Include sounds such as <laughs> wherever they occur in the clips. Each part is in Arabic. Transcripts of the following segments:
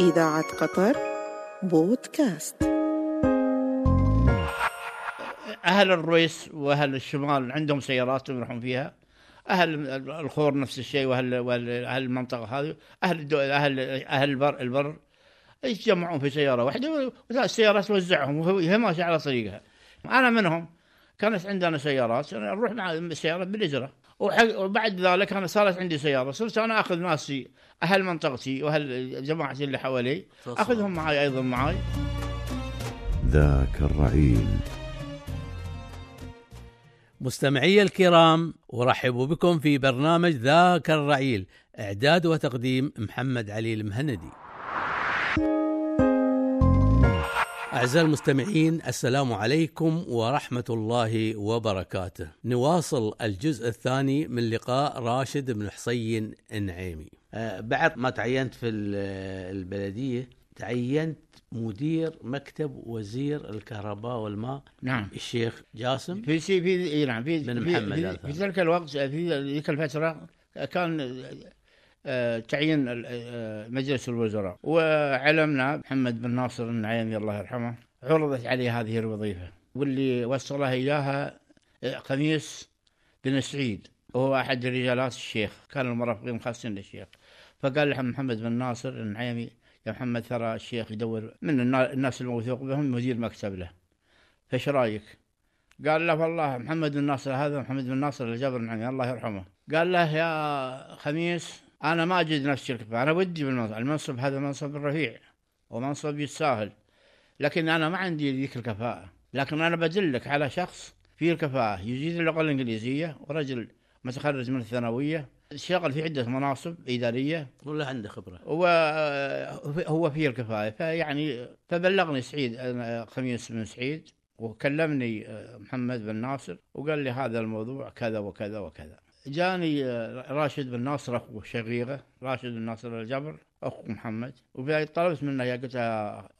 إذاعة قطر بودكاست. أهل الرويس وأهل الشمال عندهم سيارات يروحون فيها. أهل الخور نفس الشيء وأهل وأهل أهل المنطقة هذه أهل الدو... أهل أهل البر البر يتجمعون في سيارة واحدة والسياره توزعهم وهي ماشية على طريقها. أنا منهم كانت عندنا سيارات نروح مع السياره بالاجره وحق- وبعد ذلك أنا صارت عندي سيارة صرت أنا أخذ ناسي أهل منطقتي وأهل جماعتي اللي حوالي أخذهم معي أيضا معي ذاك الرعيل. مستمعي الكرام أرحب بكم في برنامج ذاك الرعيل إعداد وتقديم محمد علي المهندي. أعزائي المستمعين السلام عليكم ورحمة الله وبركاته. نواصل الجزء الثاني من لقاء راشد بن حسين النعيمي. آه، بعد ما تعينت في ال- البلدية تعينت مدير مكتب وزير الكهرباء والماء نعم الشيخ جاسم في سي في إي نعم في بن في- محمد في, في ذلك الوقت في ذيك الفترة كان تعيين آه، مجلس الوزراء. وعلمنا محمد بن ناصر النعيمي الله يرحمه عرضت عليه هذه الوظيفة واللي وصلها اياها آه، قميص بن سعيد وهو أحد رجالات الشيخ كان المرافقين الخاصين للشيخ. فقال له محمد بن ناصر النعيمي يا محمد ترى الشيخ يدور من النا- الناس الموثوق بهم مدير مكتب له. فايش رأيك؟ قال له والله محمد بن ناصر هذا محمد بن ناصر الجبر النعمي الله يرحمه. قال له يا خميس أنا ما أجد نفسي الكفاءة أنا ودي بالمنصب. المنصب هذا منصب رفيع ومنصب يستاهل. لكن أنا ما عندي ذيك الكفاءة. لكن أنا بدلك على شخص فيه الكفاءة. يجيد اللغة الإنجليزية ورجل متخرج من الثانوية اشتغل في عدة مناصب إدارية. ولا عنده خبرة. وهو فيه الكفاية فيعني فبلغني سعيد أنا خميس بن سعيد وكلمني آه، محمد بن ناصر وقال لي هذا الموضوع كذا وكذا وكذا. جاني آه، راشد بن ناصر اخو شقيقه راشد بن ناصر الجبر أخو محمد. وطلبت منه يا قلت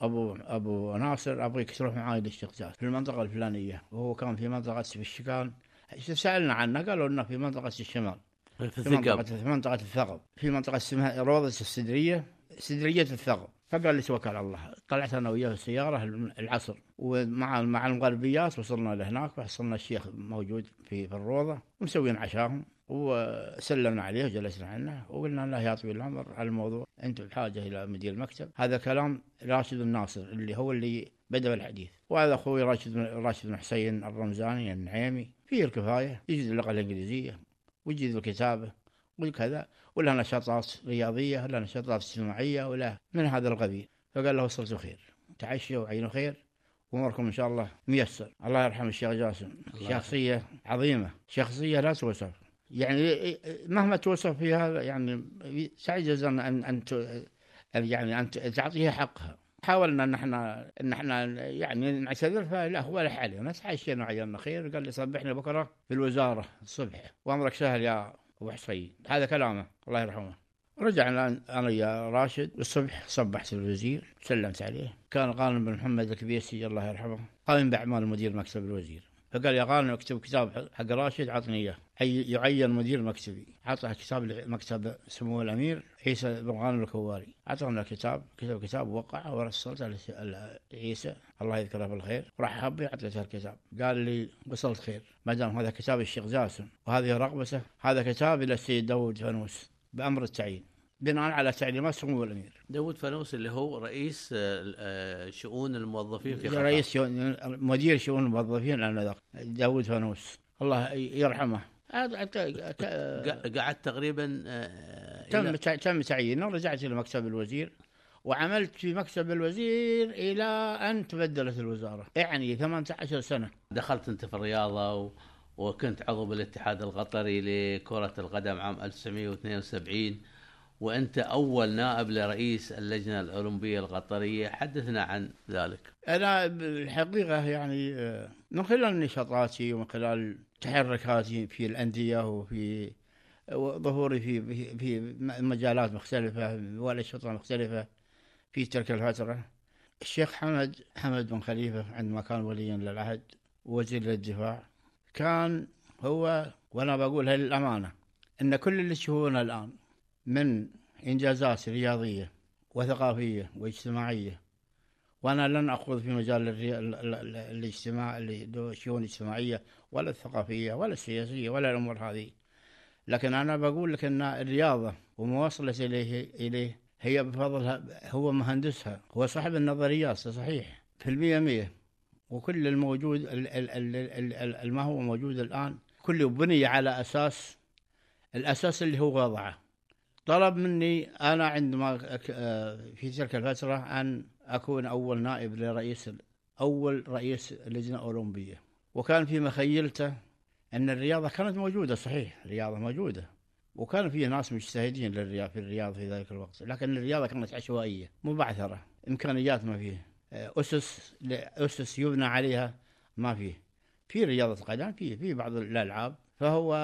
أبو أبو ناصر أبغيك تروح معاي للشقجات في المنطقة الفلانية. وهو كان في منطقة في الشكان سألنا عنه قالوا إنه في منطقة الشمال. في في الثقب. في منطقة الثقب. في منطقة اسمها روضة السدرية سدرية الثقب. فقال لي توكل على الله؟ طلعت أنا وياه السيارة العصر. ومع مع المغربيات وصلنا لهناك وحصلنا الشيخ موجود في في الروضة ومسوين عشاهم. وسلمنا عليه وجلسنا عنه وقلنا له يا طويل العمر على الموضوع. انت بحاجة إلى مدير المكتب. هذا كلام راشد الناصر اللي هو اللي بدأ الحديث وهذا أخوي راشد راشد بن حسين الرمزاني النعيمي. فيه الكفاية. يجيد اللغة الإنجليزية ويجيد الكتابة وكذا ولا نشاطات رياضية ولا نشاطات اجتماعية ولا من هذا القبيل. فقال له وصلت خير. تعشوا وعينوا خير. واموركم إن شاء الله ميسر. الله يرحم الشيخ جاسم. شخصية عظيمة. شخصية لا توصف يعني مهما توصف فيها يعني تعجز أن أن يعني أن تعطيها حقها. حاولنا ان إحنا ان إحنا يعني نعتذر فلا هو لح علينا تعشينا وعيالنا خير قال لي صبحني بكرة في الوزارة الصبح. وأمرك سهل يا أبو حسين. هذا كلامه. الله يرحمه. رجعنا أنا يا راشد. الصبح صبحت الوزير. سلمت عليه. كان غانم بن محمد الكبيسي الله يرحمه. قائم باعمال مدير مكتب الوزير. فقال يا غانم اكتب كتاب حق راشد عطني إياه. حي- يعين مدير مكتبي. عطى كتاب لمكتب سمو الأمير عيسى بن غانم الكواري. اعطانا الكتاب كتب كتاب وقع ورسلته لعيسى الله يذكره بالخير. راح حبي اعطيته الكتاب. قال لي وصلت خير. ما دام هذا كتاب الشيخ جاسم وهذه رغبته هذا كتاب إلى السيد داود فانوس بأمر التعيين. بناء على تعليمات سمو الأمير. داود فانوس اللي هو رئيس آه، آه، شؤون الموظفين في رئيس مدير شؤون الموظفين انذاك داود فانوس. الله يرحمه. قعدت تقريبا آه، تم تم تعيينه ورجعت إلى مكتب الوزير وعملت في مكتب الوزير إلى أن تبدلت الوزارة. يعني 18 سنة. دخلت أنت في الرياضة و... وكنت عضو بالاتحاد القطري لكرة القدم عام 1972 وأنت أول نائب لرئيس اللجنة الأولمبية القطرية. حدثنا عن ذلك. أنا بالحقيقة يعني آه، من خلال نشاطاتي ومن خلال تحركاتي في الأندية وفي ظهوري في في- في مجالات مختلفة والاشرطه مختلفة في تلك الفترة. الشيخ حمد حمد بن خليفة عندما كان وليا للعهد وزير للدفاع كان هو وأنا بقولها للامانه إن كل اللي تشوفونه الآن من إنجازات رياضية وثقافية واجتماعية. وأنا لن أخوض في مجال الاجتماع الشؤون الاجتماعية ولا الثقافية ولا السياسية ولا الأمور هذه. لكن أنا بقول لك أن الرياضة وما وصلت إليه إليه هي بفضلها هو مهندسها هو صاحب النظريات صحيح. في المية مية. وكل الموجود ال- ال- ال- ال- ال- ال- ما هو موجود الآن كله بني على أساس الأساس اللي هو وضعه. طلب مني أنا عندما آه، في تلك الفترة أن أكون أول نائب لرئيس أول رئيس لجنة أولمبية وكان في مخيلته أن الرياضة كانت موجودة صحيح الرياضة موجودة. وكان في ناس مجتهدين للرياضة في الرياضة في ذلك الوقت. لكن الرياضة كانت عشوائية مبعثرة إمكانيات ما فيه. آه، أسس أسس يبنى عليها ما فيه. في رياضة قدم في في بعض الألعاب. فهو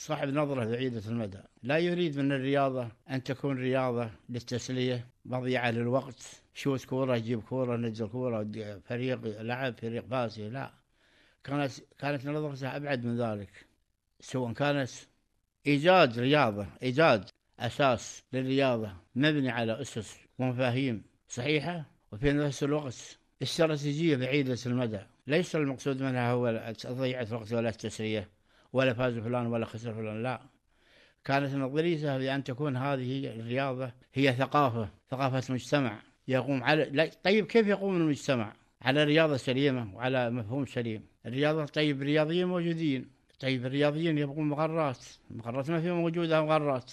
صاحب نظرة بعيدة المدى. لا يريد من الرياضة أن تكون رياضة للتسلية مضيعة للوقت. شوت كورة جيب كورة نزل كورة فريق لعب فريق فاسي لا. كانت كانت نظرته أبعد من ذلك. سواء كانت إيجاد رياضة إيجاد أساس للرياضة مبني على أسس ومفاهيم صحيحة وفي نفس الوقت استراتيجية بعيدة المدى. ليس المقصود منها هو تضييع الوقت ولا التسلية. ولا فاز فلان ولا خسر فلان. لا. كانت نظريته بأن تكون هذه الرياضة هي ثقافة ثقافة مجتمع يقوم على لا طيب كيف يقوم المجتمع؟ على رياضة سليمة وعلى مفهوم سليم. الرياضة طيب الرياضيين موجودين. طيب الرياضيين يبغون مقرات مقرات ما في موجودة مقرات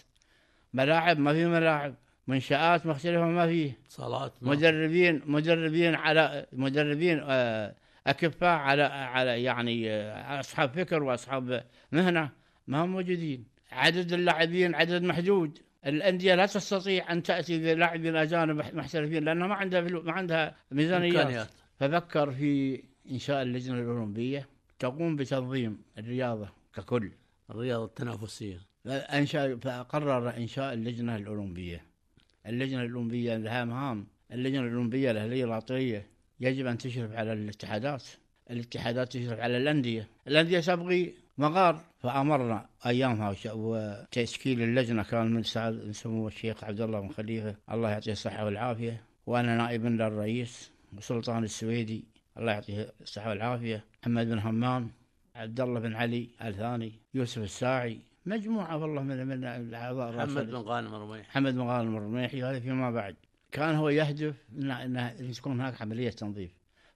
ملاعب ما في ملاعب. منشآت مختلفة ما فيه. صالات مدربين مدربين على مدربين آه، أكفاء على على يعني آه، أصحاب فكر وأصحاب مهنة ما هم موجودين. عدد اللاعبين عدد محدود. الأندية لا تستطيع أن تأتي بلاعبين أجانب محترفين لانها ما عندها فلو ما عندها ميزانيات. إمكانيات. ففكر في إنشاء اللجنة الأولمبية تقوم بتنظيم الرياضة ككل. الرياضة التنافسية. أنشأ فقرر إنشاء اللجنة الأولمبية. اللجنة الأولمبية لها مهام. اللجنة الأولمبية الأهلية العطرية يجب أن تشرف على الاتحادات. الاتحادات تشرف على الأندية. الأندية تبغي مغار فأمرنا أيامها وتشكيل اللجنة. كان من سمو الشيخ عبد الله بن خليفة. الله يعطيه الصحة والعافية. وأنا نائب للرئيس وسلطان السويدي. الله يعطيه الصحة والعافية. محمد بن همام. عبد الله بن علي الثاني. يوسف الساعي. مجموعة والله من من الأعضاء. محمد. بن غانم الرميح محمد بن غانم الرميحي. هذا فيما بعد. كان هو يهدف أن تكون هناك عملية تنظيف.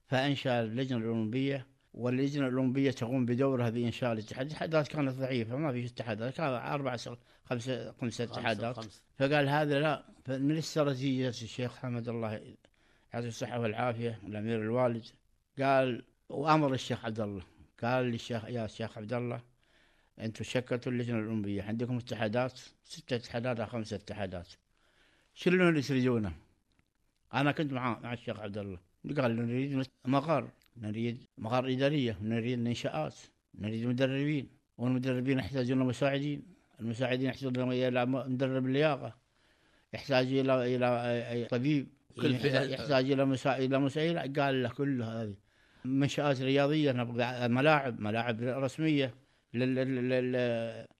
فأنشأ اللجنة الأولمبية واللجنة الأولمبية تقوم بدورها بإنشاء الاتحاد الاتحادات كانت ضعيفة ما في اتحادات. كان أربع خمسة خمسة اتحادات. فقال هذا لا. من استراتيجية الشيخ حمد الله يعطيه الصحة والعافية الأمير الوالد قال وأمر الشيخ عبد الله. قال للشيخ يا شيخ عبد الله أنتم شكلتوا اللجنة الأولمبية. عندكم اتحادات؟ ستة اتحادات أو خمسة اتحادات. شنو اللي تريدونه؟ أنا كنت مع مع الشيخ عبد الله. قال نريد مقر. نريد مقر إدارية. نريد إنشاءات نريد مدربين. والمدربين يحتاجون مساعدين. المساعدين يحتاجون إلى مدرب اللياقة. يحتاج إلى إلى طبيب. كل يحتاج إلى مسا... إلى مسائل. قال له كل هذه. منشآت رياضية. نبغى ملاعب. ملاعب رسمية لل... لل... لل...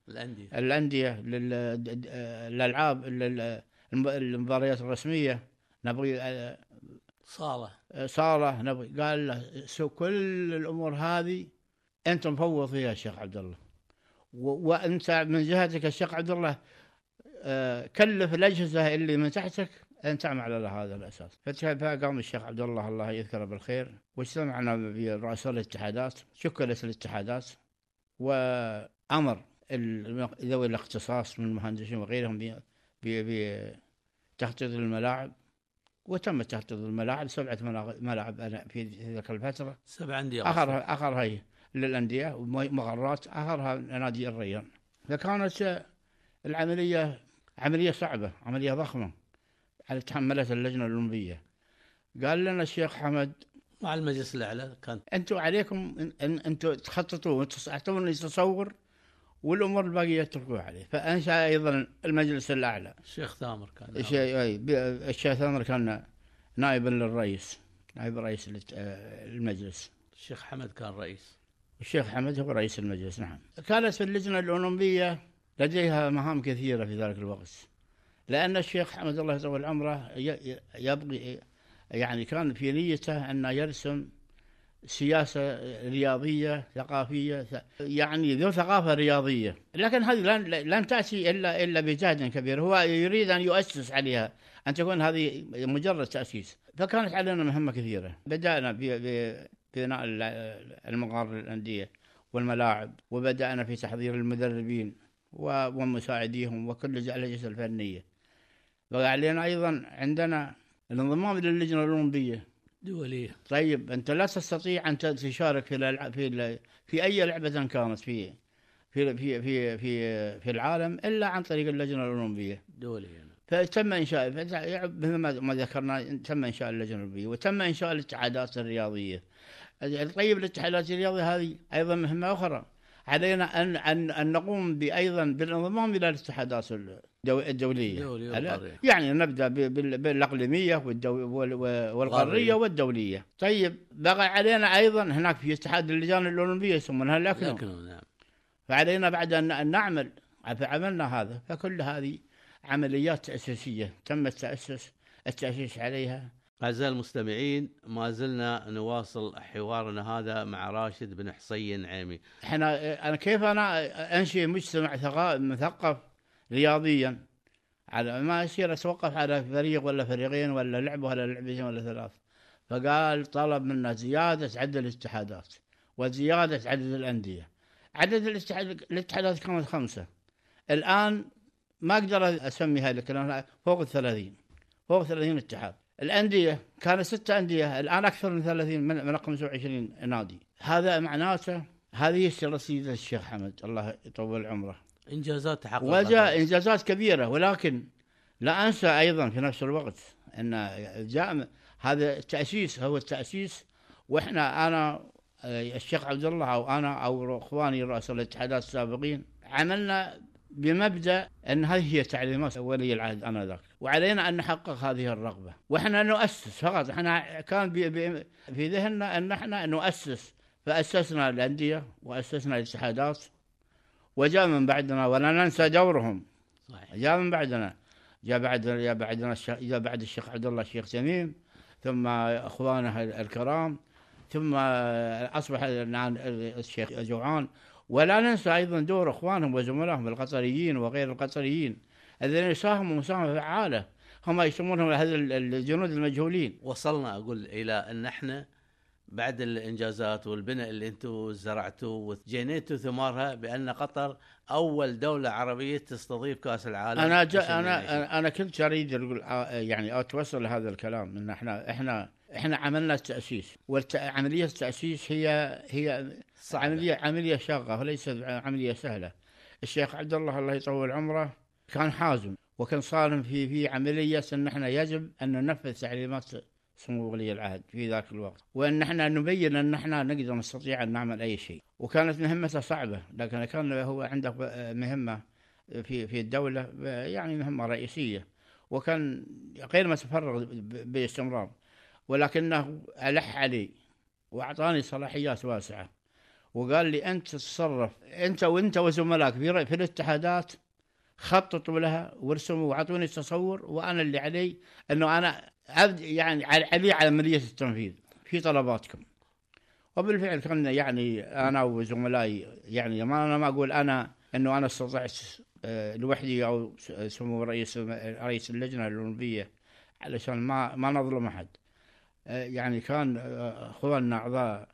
الأندية. الأندية لل- د- د- الألعاب لل- الم- المباريات الرسمية. نبغي آه، صالة. صالة نبغي. قال له سو كل الأمور هذه أنت مفوض فيها الشيخ عبد الله. وأنت من جهتك الشيخ عبد الله آه، كلف الأجهزة اللي من تحتك أن تعمل على هذا الأساس. فقام الشيخ عبد الله الله يذكره بالخير. واجتمعنا برؤساء الاتحادات شكلت الاتحادات وأمر ذوي الاختصاص من المهندسين وغيرهم بتخطيط الملاعب. وتم تخطيط الملاعب سبعة ملاعب- في ذيك الفترة. سبع أندية آخرها آخرها هي للأندية ومغرات آخرها نادي الريان. فكانت العملية عملية صعبة عملية ضخمة. على تحملت اللجنة الأولمبية. قال لنا الشيخ حمد مع المجلس الأعلى كان. أنتم عليكم ان, إن أنتم تخططوا تعطوني تصور والأمور الباقية تتركوها عليه. فأنشأ أيضا المجلس الأعلى. الشيخ ثامر كان الشيخ ثامر كان نائبا للرئيس نائب رئيس المجلس. الشيخ حمد كان رئيس. الشيخ حمد هو رئيس المجلس نعم. كانت في اللجنة الأولمبية لديها مهام كثيرة في ذلك الوقت. لأن الشيخ حمد الله يطول عمره يبغي يعني كان في نيته انه يرسم سياسة رياضية ثقافية ث- يعني ذو ثقافة رياضية، لكن هذه لن لن تأتي إلا إلا بجهد كبير، هو يريد أن يؤسس عليها، أن تكون هذه مجرد تأسيس، فكانت علينا مهمة كثيرة، بدأنا ب- ببناء ال- المقار الأندية والملاعب، وبدأنا في تحضير المدربين ومساعديهم وكل الأجهزة الفنية. بقى علينا أيضا عندنا الانضمام للجنة الأولمبية. دولية. طيب أنت لا تستطيع أن تشارك في الألع- في ال- في أي لعبة كانت في في في في في في العالم إلا عن طريق اللجنة الأولمبية. دولية. فتم انشاء فت- مثل ما ما ذكرنا تم انشاء اللجنة الأولمبية وتم انشاء الاتحادات الرياضية. طيب الاتحادات الرياضية هذه أيضا مهمة أخرى. علينا ان ان أن نقوم بايضا بالانضمام إلى الاتحادات الدو- الدوليه الدولية. يعني نبدأ بالأقليمية والقارية. والدولية. طيب بقى علينا أيضا هناك في اتحاد اللجان الأولمبية يسمونها الاكنو نعم. فعلينا بعد ان أن نعمل فعملنا هذا. فكل هذه عمليات تأسيسية تم التاسس التأسيس عليها. أعزائي المستمعين ما زلنا نواصل حوارنا هذا مع راشد بن حصين عيمي. إحنا أنا كيف أنا أنشئ مجتمع مثقف رياضيا؟ على ما يصير أتوقف على فريق ولا فريقين ولا لعبه ولا لعبتين ولا ثلاث. فقال طلب منا زيادة عدد الاتحادات وزيادة عدد الأندية. عدد الاتحاد- الاتحادات كانت خمسة. الآن ما أقدر أسميها لك لأنها فوق الثلاثين. فوق 30 اتحاد. الأندية كانت ستة أندية الآن أكثر من 30 من من 25 نادي. هذا معناته هذه سيدنا الشيخ حمد الله يطول عمره. إنجازات تحققت وجاء إنجازات كبيرة ولكن لا أنسى أيضا في نفس الوقت أن جاء هذا التأسيس هو التأسيس وإحنا أنا آه، الشيخ عبد الله أو أنا أو إخواني رؤساء الاتحادات السابقين عملنا بمبدأ أن هذه هي تعليمات ولي العهد آنذاك. وعلينا أن نحقق هذه الرغبة. وإحنا نؤسس فقط. إحنا كان بي بي في ذهننا أن إحنا نؤسس. فأسسنا الأندية وأسسنا الاتحادات. وجاء من بعدنا ولا ننسى دورهم. صحيح. جاء من بعدنا. جاء بعد جاء بعدنا الشيخ جاء بعد الشيخ عبد الله الشيخ تميم. ثم أخوانه الكرام. ثم أصبح الشيخ جوعان. ولا ننسى أيضا دور إخوانهم وزملائهم القطريين وغير القطريين الذين ساهموا مساهمة فعالة هم يسمونهم هذا الجنود المجهولين وصلنا أقول إلى أن إحنا بعد الإنجازات والبناء اللي أنتم زرعتوه وجنيتوا ثمارها بأن قطر أول دولة عربية تستضيف كأس العالم أنا جا. أنا أنا كنت أريد أقول آه، يعني أتوصل لهذا الكلام إن إحنا إحنا إحنا عملنا التأسيس وعمليه التأسيس هي هي صعبة. عملية عملية شاقة وليست عملية سهلة. الشيخ عبد الله الله يطول عمره كان حازم وكان صارم في في عملية إن إحنا يجب أن ننفذ تعليمات سمو ولي العهد في ذاك الوقت وإن إحنا نبين إن إحنا نقدر نستطيع أن نعمل أي شيء. وكانت مهمته صعبة لكن كان هو عنده مهمة في في الدولة يعني مهمة رئيسية. وكان غير متفرغ باستمرار. ولكنه ألح علي وأعطاني صلاحيات واسعة. وقال لي أنت تتصرف أنت وأنت وزملائك في الاتحادات خططوا لها وارسموا وأعطوني تصور وأنا اللي علي إنه أنا يعني على- علي عملية التنفيذ في طلباتكم. وبالفعل كان يعني أنا وزملائي يعني ما أنا ما أقول أنا إنه أنا استطعت آه، لوحدي أو س- سمو رئيس رئيس اللجنة الأولمبية علشان ما ما نظلم أحد. آه، يعني كان آه، اخواننا أعضاء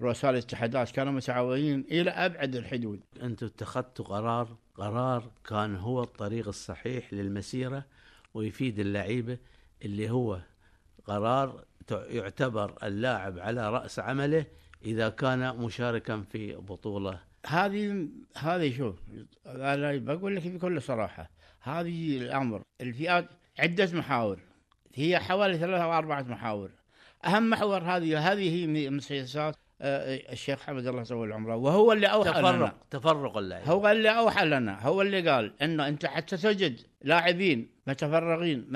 رؤساء الاتحادات كانوا متعاونين إلى أبعد الحدود. أنتم اتخذتوا قرار قرار كان هو الطريق الصحيح للمسيرة ويفيد اللعيبة اللي هو قرار يعتبر اللاعب على رأس عمله إذا كان مشاركا في بطولة. هذه هذه شوف أنا بقول لك بكل صراحة هذه الأمر. الفئات عدة محاور هي حوالي ثلاثة أو أربعة محاور. أهم محور هذه هذه هي من سياسات آه، الشيخ حمد الله يطول عمره وهو اللي أوحى لنا. تفرق تفرق اللعيبه هو اللي أوحى لنا هو اللي قال إنه أنت حتى تجد لاعبين متفرغين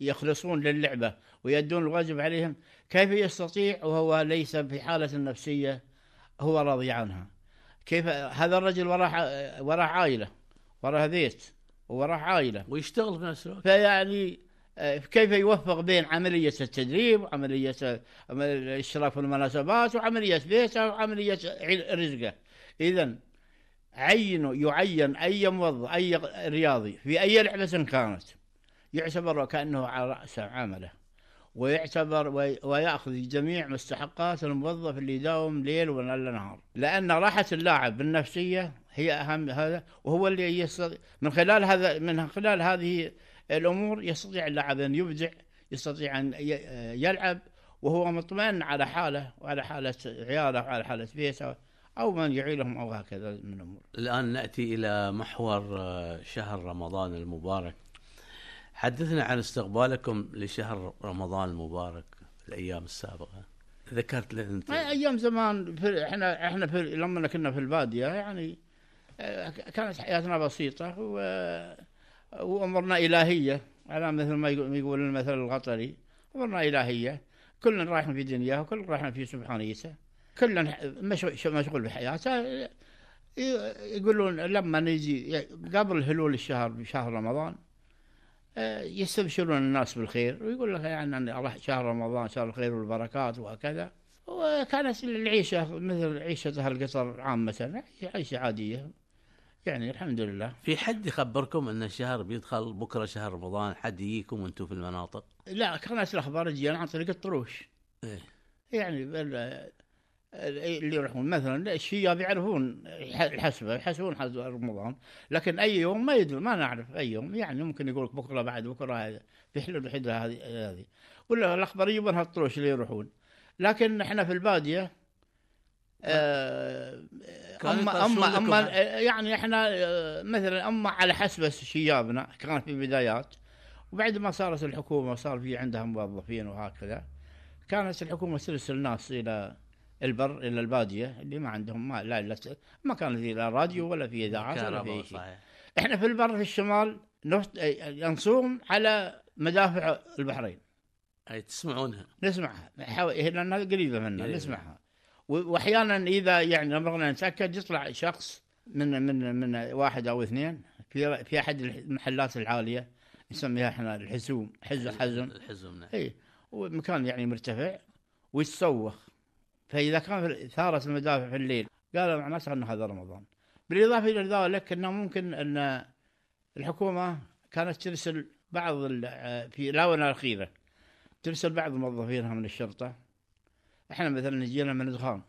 يخلصون للعبة ويدون الواجب عليهم كيف يستطيع وهو ليس في حالة نفسية هو راضي عنها. كيف هذا الرجل وراه وراه عائلة وراه بيت وراه عائلة. ويشتغل في نفس الوقت. فيعني كيف يوفق بين عملية التدريب وعملية عمل- الاشتراك في المناسبات وعملية بيته وعملية رزقه. إذا عينوا يعين أي موظف أي رياضي في أي لعبة كانت يعتبر وكأنه على رأس عمله ويعتبر وي- ويأخذ جميع مستحقات الموظف اللي يداوم ليل ولا نهار لأن راحة اللاعب النفسية هي أهم هذا وهو اللي يستطيع من خلال هذا من خلال هذه الأمور يستطيع اللاعب أن يبدع يستطيع أن ي- يلعب وهو مطمئن على حاله وعلى حالة عياله وعلى حالة بيته أو من يعيلهم أو هكذا من الأمور. الآن نأتي إلى محور آه، شهر رمضان المبارك. حدثنا عن استقبالكم لشهر رمضان المبارك الأيام السابقة. ذكرت لنا أنت. ما أيام زمان في إحنا إحنا في لما كنا في البادية يعني آه، كانت حياتنا بسيطة و وامورنا إلهية. على مثل ما يقول المثل القطري امورنا إلهية. كلنا رايحين في دنياه وكلنا رايحين في سبحانيته كلنا مشغول بحياته. يقولون لما نجي قبل هلول الشهر بشهر رمضان آه، يستبشرون الناس بالخير. ويقول لك يعني الله شهر رمضان شهر الخير والبركات وهكذا. وكانت العيشة مثل عيشة أهل قطر عامة عيشة عادية. يعني الحمد لله. في حد يخبركم أن الشهر بيدخل بكرة شهر رمضان؟ حد يجيكم وأنتم في المناطق؟ لا كانت الأخبار تجينا عن طريق الطروش. إيه. يعني اللي يروحون مثلا الشياب يعرفون الحسبة يحسبون حسب رمضان. لكن أي يوم ما يدري ما نعرف أي يوم. يعني ممكن يقول لك بكرة بعد بكرة هذا في حلول هذه هذه. ولا الأخبار يجيبونها الطروش اللي يروحون. لكن إحنا في البادية آه، يطرشون أما لكم أما يعني. إحنا آه، مثلا أما على حسب شيابنا كان في البدايات وبعد ما صارت الحكومة وصار في عندها موظفين وهكذا كانت الحكومة ترسل ناس إلى البر إلى البادية اللي ما عندهم ما لا لا ما كان في لا راديو ولا في إذاعات ولا في شيء. إحنا في البر في الشمال نصوم على مدافع البحرين. أي تسمعونها؟ نسمعها. حو- هي لأنها قريبة. منا. نسمعها. و- وأحيانا إذا يعني لما بغينا نتأكد يطلع شخص من من من واحد أو اثنين. في في أحد المحلات العالية نسميها إحنا الحزوم حز حزم الحزم نعم. اي ومكان يعني مرتفع. ويتصوخ فإذا كان ثارت المدافع في الليل قال معناته ان هذا رمضان. بالإضافة إلى ذلك إنه ممكن إن الحكومة كانت ترسل بعض ال- في الاونه الاخيره ترسل بعض موظفينها من الشرطة. إحنا مثلا جينا من دخان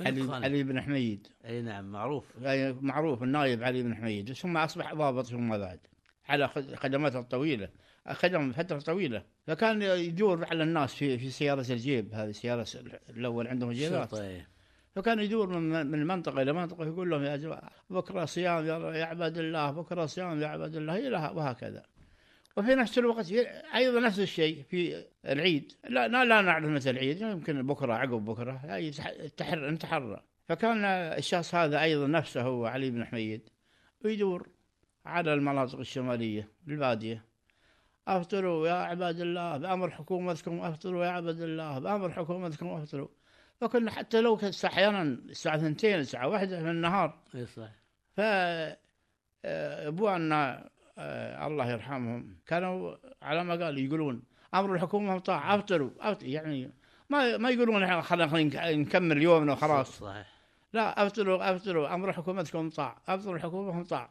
علي. علي بن حميد. أي نعم معروف. يعني معروف النايب علي بن حميد. ثم أصبح ضابط ثم بعد على خد- خدماته الطويلة. خدم فترة طويلة. فكان يدور على الناس في في سيارة الجيب. هذه سيارة الأول عندهم جيبات. فكان يدور من من منطقه إلى منطقة يقول لهم يا جماعة بكرة صيام يا يا عباد الله بكرة صيام يا عباد الله إلى وهكذا. وفي نفس الوقت أيضا نفس الشيء في العيد. لا لا, لا نعرف متى العيد. يمكن بكرة عقب بكرة. تحر نتحرى فكان الشخص هذا أيضا نفسه هو علي بن حميد ويدور على المناطق الشمالية البادية. أفطروا يا عباد الله بأمر حكومتكم أفطروا يا عباد الله بأمر حكومتكم أفطروا. فكنا حتى لو كانت أحيانا الساعة ثنتين الساعة واحدة في النهار. إيه صحيح. ف آه، ابونا آه، الله يرحمهم. كانوا على ما قال يقولون أمر الحكومة مطاع أفطروا يعني ما ما يقولون خلينا نكمل يومنا وخلاص. صحيح لا أفطروا أفطروا. أمر حكومتكم مطاع أفطروا الحكومة مطاع.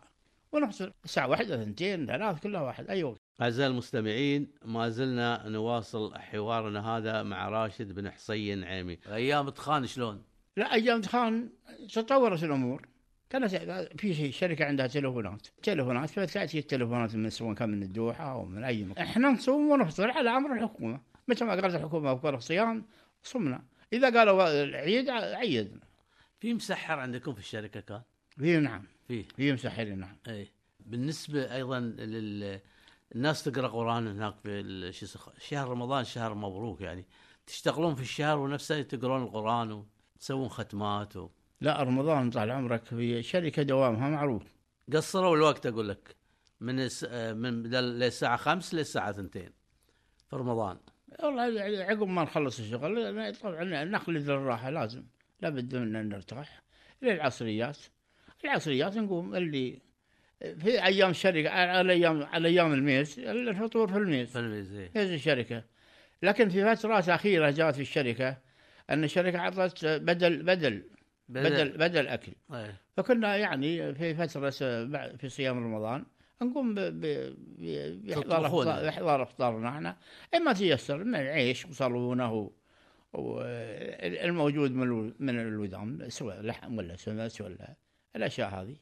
ونفطر الساعة واحدة ثنتين ثلاث كلها واحد. أي وقت. أعزائي المستمعين ما زلنا نواصل حوارنا هذا مع راشد بن حسين عيمي. أيام تخان شلون؟ لا أيام خان تطورت الأمور. كانت في شيء شركة عندها تليفونات. تليفونات فتاتي التليفونات من سواء كان من الدوحة أو من أي مكان. إحنا نصوم ونفطر على أمر الحكومة. متى ما قالت الحكومة بكره صيام صمنا. إذا قالوا العيد عيدنا. في مسحر عندكم في الشركة كان؟ في نعم. فيه في مسحرين نعم. إي. بالنسبة أيضا لل الناس تقرأ قرآن هناك في شهر رمضان شهر مبروك يعني. تشتغلون في الشهر ونفسه تقرون القرآن وتسوون ختمات و... لا رمضان طال عمرك في شركة دوامها معروف. قصروا الوقت أقول لك من الس... من بدل للساعة 5 للساعة 2 في رمضان. والله عقب ما نخلص الشغل طبعا نخلد الراحة لازم. لابد من أن نرتاح. للعصريات. العصريات نقوم اللي في أيام الشركة على أيام على أيام الميز الفطور في الميز فالميز إيه. ميز الشركة. لكن في فترات أخيرة جاءت في الشركة أن الشركة عطت بدل بدل. بدل بدل أكل إيه. فكنا يعني في فترة في صيام رمضان نقوم ب- ب- ب- بإحضار تطبخون إفطار-. إحضار إفطارنا إحنا إما تيسر من العيش وصالونه والموجود من من الودام سواء لحم ولا سمس ولا الأشياء هذه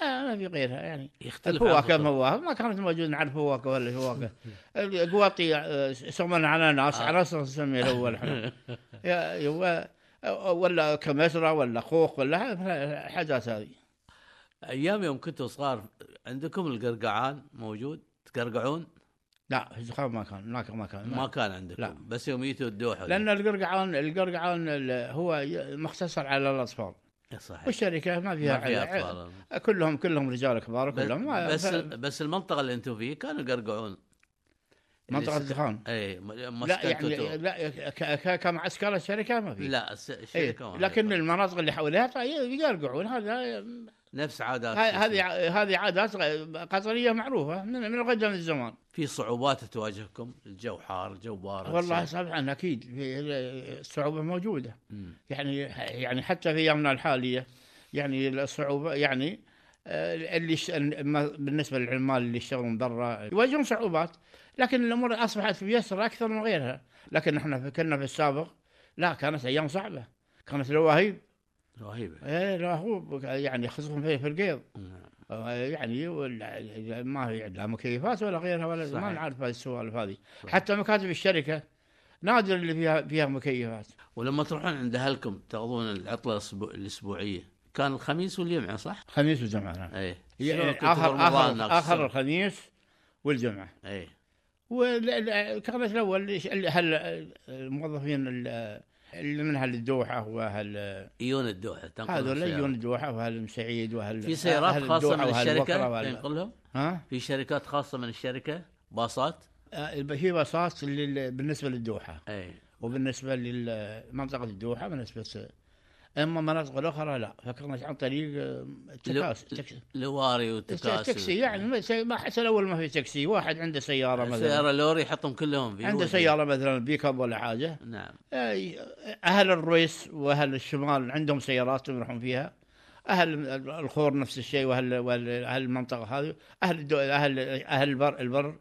لا ما في غيرها يعني يختلف الفواكه. فواكه ما كانت موجود نعرف فواكه ولا فواكه <laughs> القواطي آه، يسمونها على ناس آه. على ناس نسميه الأول إحنا <laughs> ولا كمثرى ولا خوخ ولا حاجات هذه. أيام يوم كنتوا صغار عندكم القرقعان موجود؟ تقرقعون؟ لا في الزخارف ما كان هناك ما كان ما كان عندكم. لا. بس يوم جيتوا الدوحة. لأن القرقعان القرقعان ال- هو مختصر على الأطفال. صحيح. والشركة ما فيها, ما فيها. أطفال. كلهم كلهم رجال كبار بس كلهم. ما- بس, ف- بس المنطقة اللي أنتم فيه كانوا يقرقعون. منطقه الزخان اي م- لا يعني لا كمعسكر الشركة ما في لا الس- إيه. الشركة ما لكن. المناطق اللي حولها ف- يقرقعون هذا نفس عادات هذه هذه عادات قطرية معروفة من من قدم الزمان في صعوبات تواجهكم الجو حار الجو بارد والله. طبعا أكيد في الصعوبة موجودة مم. يعني يعني حتى في أيامنا الحالية يعني الصعوبة يعني آه، اللي ش- بالنسبة للعمال اللي يشتغلون برا يواجهون صعوبات لكن الأمور أصبحت ميسره أكثر من غيرها لكن إحنا كنا في السابق لا كانت أيام صعبة كانت لواهيب رهيبه إيه يعني خصوصا في في القيض نعم. آه، يعني ما هي لا مكيفات ولا غيرها ولا صحيح. ما نعرف هذه السوالف هذه. حتى مكاتب الشركة نادر اللي فيها فيها مكيفات ولما تروحون عند أهلكم تأخذون العطلة الأسبوعية كان الخميس والجمعة صح؟ خميس وجمعه نعم. اي يعني اخر اخر السنة؟ الخميس والجمعة اي وكانت الأول هل الموظفين ال- اللي من أهل الدوحه واهل يجون الدوحه تنقلهم هذول. يجون الدوحه واهل مسعيد واهل في سيارات خاصة من الشركة تنقلهم؟ ها في شركات خاصة من الشركة باصات؟ آه، في باصات بالنسبة للدوحه أي وبالنسبة لمنطقه الدوحه بالنسبة إما المناطق الأخرى لا. فكانت عن طريق آه، تكاسي تكسي لواري وتكاسي تكسي يعني ما- حتى الأول ما في تكسي. واحد عنده سيارة مثلا. سيارة لوري يحطهم كلهم في عنده. سيارة مثلا بيك اب ولا حاجة. نعم. أهل الرويس وأهل الشمال عندهم سيارات يروحون فيها. أهل الخور نفس الشيء وأهل أهل المنطقة هذه. أهل الدو... أهل أهل البر البر.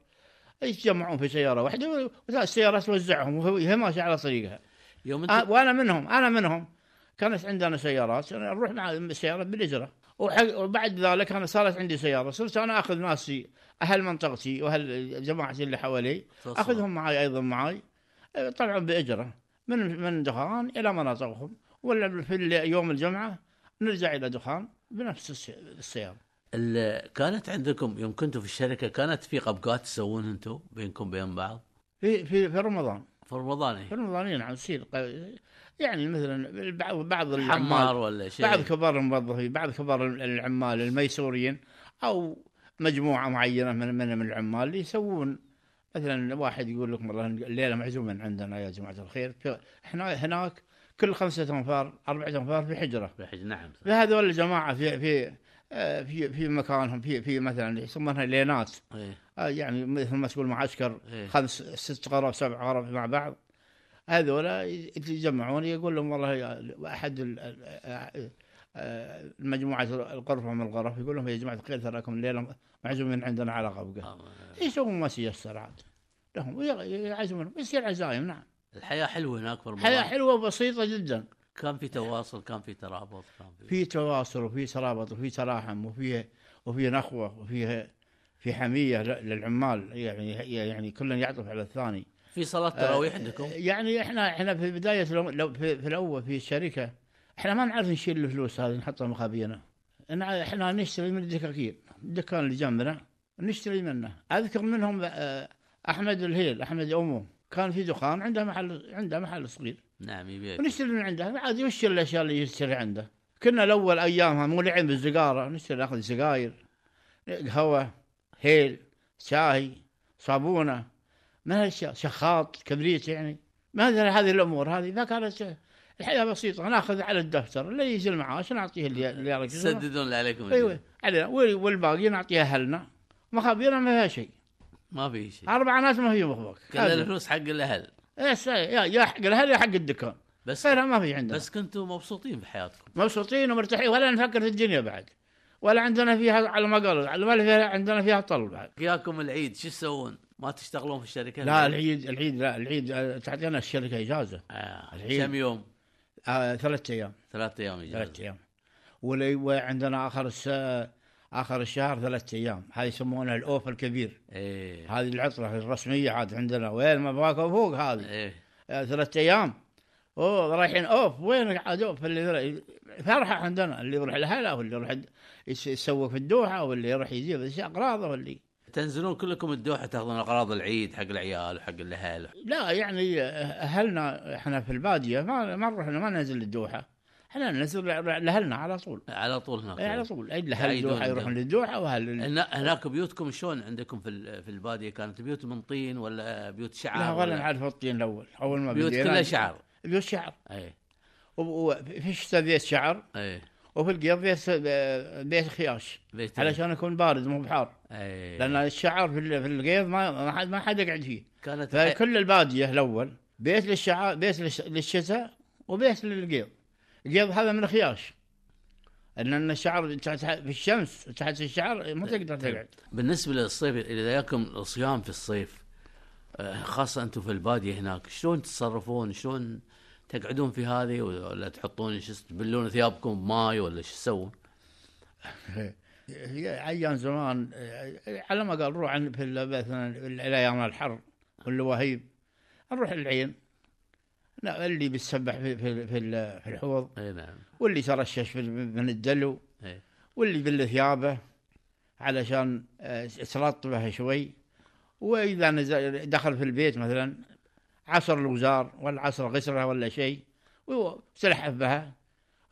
يتجمعون في سيارة واحدة والسياره توزعهم وهي ماشية على طريقها. يوم انت آه، وأنا منهم أنا منهم. كانت عندنا سيارات أنا نروح مع السياره بالإجرة. وحق- وبعد ذلك أنا صارت عندي سيارة صرت أنا أخذ ناسي أهل منطقتي وأهل جماعتي اللي حوالي. أخذهم معي أيضا معي طبعا بإجرة. من من دخان إلى مناطقهم. ولا في يوم الجمعة نرجع إلى دخان بنفس السي- السيارة. ال- كانت عندكم يوم كنتوا في الشركة كانت في قبقات تسوون أنتم بينكم بين بعض؟ في في في رمضان. في رمضان في إيه؟ رمضان نعم تصير ق- يعني مثلا بعض بعض حمار العمال ولا شيء بعض كبار الموظفين بعض كبار العمال الميسورين أو مجموعة معينة من من, من العمال اللي يسوون مثلا واحد يقول لكم والله الليلة معزومين عندنا يا جماعة الخير في- إحنا هناك كل خمسة أنفار أربعة أنفار في حجرة بحج نعم صح. فهذول الجماعة في في في في مكانهم في في مثلا يسمونها لينات. إيه. آه، يعني مثل ما تقول معسكر إيه. خمس ست غرف سبع غرف مع بعض. هذول يتجمعون يقول لهم والله أحد آه، المجموعة الغرفة من الغرف يقول لهم يا جماعة الخير تراكم الليلة معزومين عندنا على آه. يسوون ما ييسر عاد لهم يعزمون يصير عزايم نعم. الحياة حلوة هناك في رمضان حياه حلوة وبسيطة جدا. كان في تواصل كان في ترابط كان في في تواصل وفي ترابط وفي تراحم وفي وفي نخوة وفي في حمية للعمال يعني يعني كل يعطف على الثاني. في صلاة تراويح عندكم؟ يعني إحنا إحنا في بداية لو في, في الأول في الشركة إحنا ما نعرف نشيل الفلوس هذه نحطها مخابينا. إحنا نشتري من الدكاكين الدكان اللي جنبنا نشتري منه. أذكر منهم آه، أحمد الهيل أحمد أمه كان في دكان عنده محل عنده محل صغير. نعم يبيع ونشتري من عنده. عاد وش الأشياء اللي يشتري عنده؟ كنا الأول أيامها مولعين بالسيجاره نشتري ناخذ سجاير قهوة هيل شاي صابونة ما هالاشياء شخاط كبريت يعني. ما هذه هذه الأمور هذه فكانت الحياة بسيطة ناخذ على الدفتر اللي يجي المعاش نعطيه اللي تسددون اللي عليكم. أيوه علينا. وال- والباقي نعطيها أهلنا. مخابينا ما فيها شيء. ما في شيء. أربع ناس ما في مخبوك كل الفلوس حق الأهل. يس يا يا حق الاهل يا حق الدكان بس غيرها ما في عندنا بس كنتوا مبسوطين بحياتكم مبسوطين ومرتاحين ولا نفكر في الدنيا بعد ولا عندنا فيها على ما قالوا على ما فيها عندنا فيها طل بعد ياكم العيد شو تسوون؟ ما تشتغلون في الشركة؟ لا العيد العيد لا العيد آه، تعطينا الشركة إجازة آه. العيد. كم يوم؟ آه ثلاث أيام ثلاث أيام إجازة ثلاث أيام وعندنا آخر الس... آخر الشهر ثلاث أيام. هذه يسمونها الأوف الكبير. إيه. هذه العطلة الرسمية عاد عندنا. وين ما باكو فوق هذه. إيه. آه ثلاث أيام. أوه رايحين أوف. وين عاد أوف؟ اللي فرحة عندنا. اللي يروح الهلا واللي يروح يس- يسوق في الدوحة واللي يروح يجيب اغراضه واللي تنزلون كلكم الدوحة تأخذون أغراض العيد حق العيال وحق الأهل. لا يعني أهلنا إحنا في البادية ما ما نروح ما ننزل الدوحة. إحنا ننزل لأهلنا على طول. على طول هناك. إيه على طول. أي يعيدون الدوحه يروحون للدوحه واهل هنا- هناك بيوتكم شلون عندكم في في البادية؟ كانت بيوت من طين ولا بيوت شعر لا ولا؟ نعرف الطين الأول. أول ما بيوت كلها شعر. بيوت شعر. اي وفي الشتاء بيت شعر اي وفي القيض بيت بيت خياش بيت علشان يكون بارد مو بحار. اي لأن الشعر في ال- في القيض ما ما حد ما حد يقعد فيه. كانت فكل البادية الأول بيت للشعر بيت للش- للشتاء وبيت للقيض. القيض هذا من الخياش. لأن الشعر تحت- في الشمس تحت الشعر ما تقدر تقعد. بالنسبة للصيف إذا ياكم الصيام في الصيف آه، خاصة أنتم في البادية هناك شلون تتصرفون؟ شلون تقعدون في هذه؟ ولا تحطون شو تبلون ثيابكم بماي ولا شو تسوون؟ هي أيام زمان آه، على ما قال روح في مثلا الأيام الحر واللواهيب نروح العين. لا اللي بيتسبح في في في, في الحوض. إي نعم. واللي ترشش في- من الدلو إي. واللي يبل ثيابه علشان آه، ترطبه شوي. وإذا نزل دخل في البيت مثلا عصر الوزار ولا عصر غسره ولا شيء وسلحف بها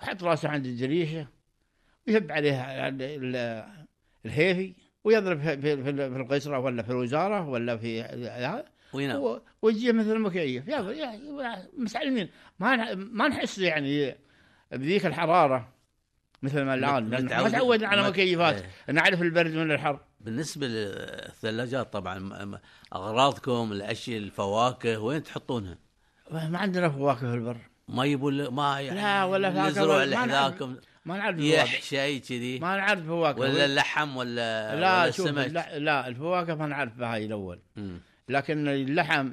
وحط راسه عند الدريشه ويهب عليها ال- ال- الهيفي ويضرب في في- في القسره ولا في الوزاره ولا في هذا وينام و- ويجيه مثل المكيف يا متعلمين ما ما نحس يعني بذيك الحرارة مثل ما الآن لأن ما تعودنا على مكيفات. إيه. نعرف البرد من الحر. بالنسبة للثلاجات طبعا أغراضكم الأشياء الفواكه وين تحطونها؟ ما عندنا فواكه في البر. ما يبون ما يعني لا، ولا ولا- اللي ما نعرف. حذاكم ما نعرف فواكه يح شيء كذي. ما نعرف فواكه. ولا اللحم ولا لا ولا شوف السمك. لا, لا الفواكه ما نعرف هاي الأول. لكن اللحم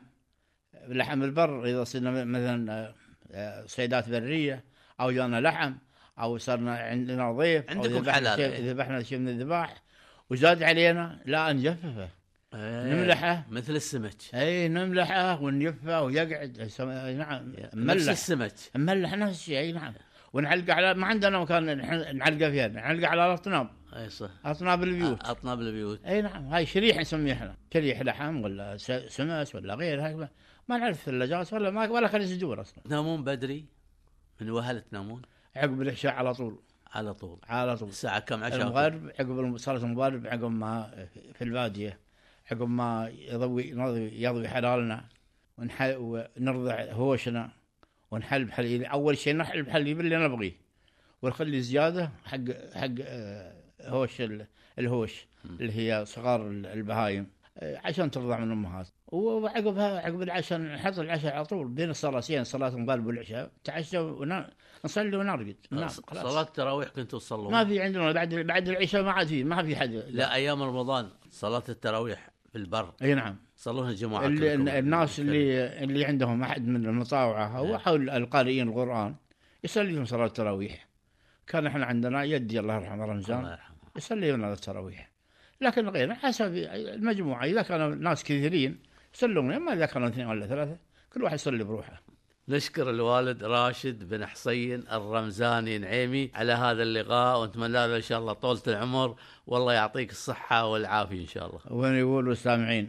لحم البر إذا صرنا مثلا آه، صيدات برية أو جانا لحم أو صرنا عندنا ضيف عندكم حلال، إيه. ذبحنا شيء من الذباح وزاد علينا لا نجففه إيه، نملحه. مثل السمك. اي نملحه ونجفه ويقعد. نعم نفس مملح السمك. مملح نفس الشيء أي نعم. ونعلقه على ما عندنا مكان نعلقه فيها نعلقه على الأطناب. أي صح. أطناب البيوت. أطناب البيوت. أي نعم هاي شريح نسميه إحنا. شريح لحم ولا سمس ولا غير هاي ما- نعرف ثلاجات ولا ما ولا خلي صدور أصلا. تنامون بدري؟ من وهل تنامون عقب العشاء على طول. على طول. على طول. الساعة كم؟ عشاء المغرب عقب صلاة المغرب عقب ما في البادية عقب ما يضوي يضوي, يضوي حلالنا ونحل ونرضع هوشنا ونحلب حليب أول شيء نحلب حليب اللي نبغيه ونخلي زيادة حق حق آه، هوش ال- الهوش اللي هي صغار ال- البهايم آه، عشان ترضع من امهات وعقبها عقب العشاء نحط العشاء على طول بين الصلاتين صلاة المغرب والعشاء تعشى ونصلي ونرقد. خلاص صلاة التراويح كنتوا تصلون؟ ما في عندنا بعد بعد العشاء ما عاد في ما في حد. لا أيام رمضان صلاة التراويح في البر. أي نعم. تصلونها جماعة اللي. الناس اللي اللي عندهم أحد من المطاوعة أو نعم. حول القارئين القرآن يصلي لهم صلاة التراويح. كان إحنا عندنا يدي الله يرحمه الله رمزان يصلي لنا التراويح. لكن غير حسب المجموعة إذا كانوا ناس كثيرين يصلون أما إذا كانوا اثنين ولا ثلاثة كل واحد يصلي بروحه. نشكر الوالد راشد بن حسين الرمزاني نعيمي على هذا اللقاء ونتمنى له إن شاء الله طولة العمر والله يعطيك الصحة والعافية إن شاء الله. وين يقولوا السامعين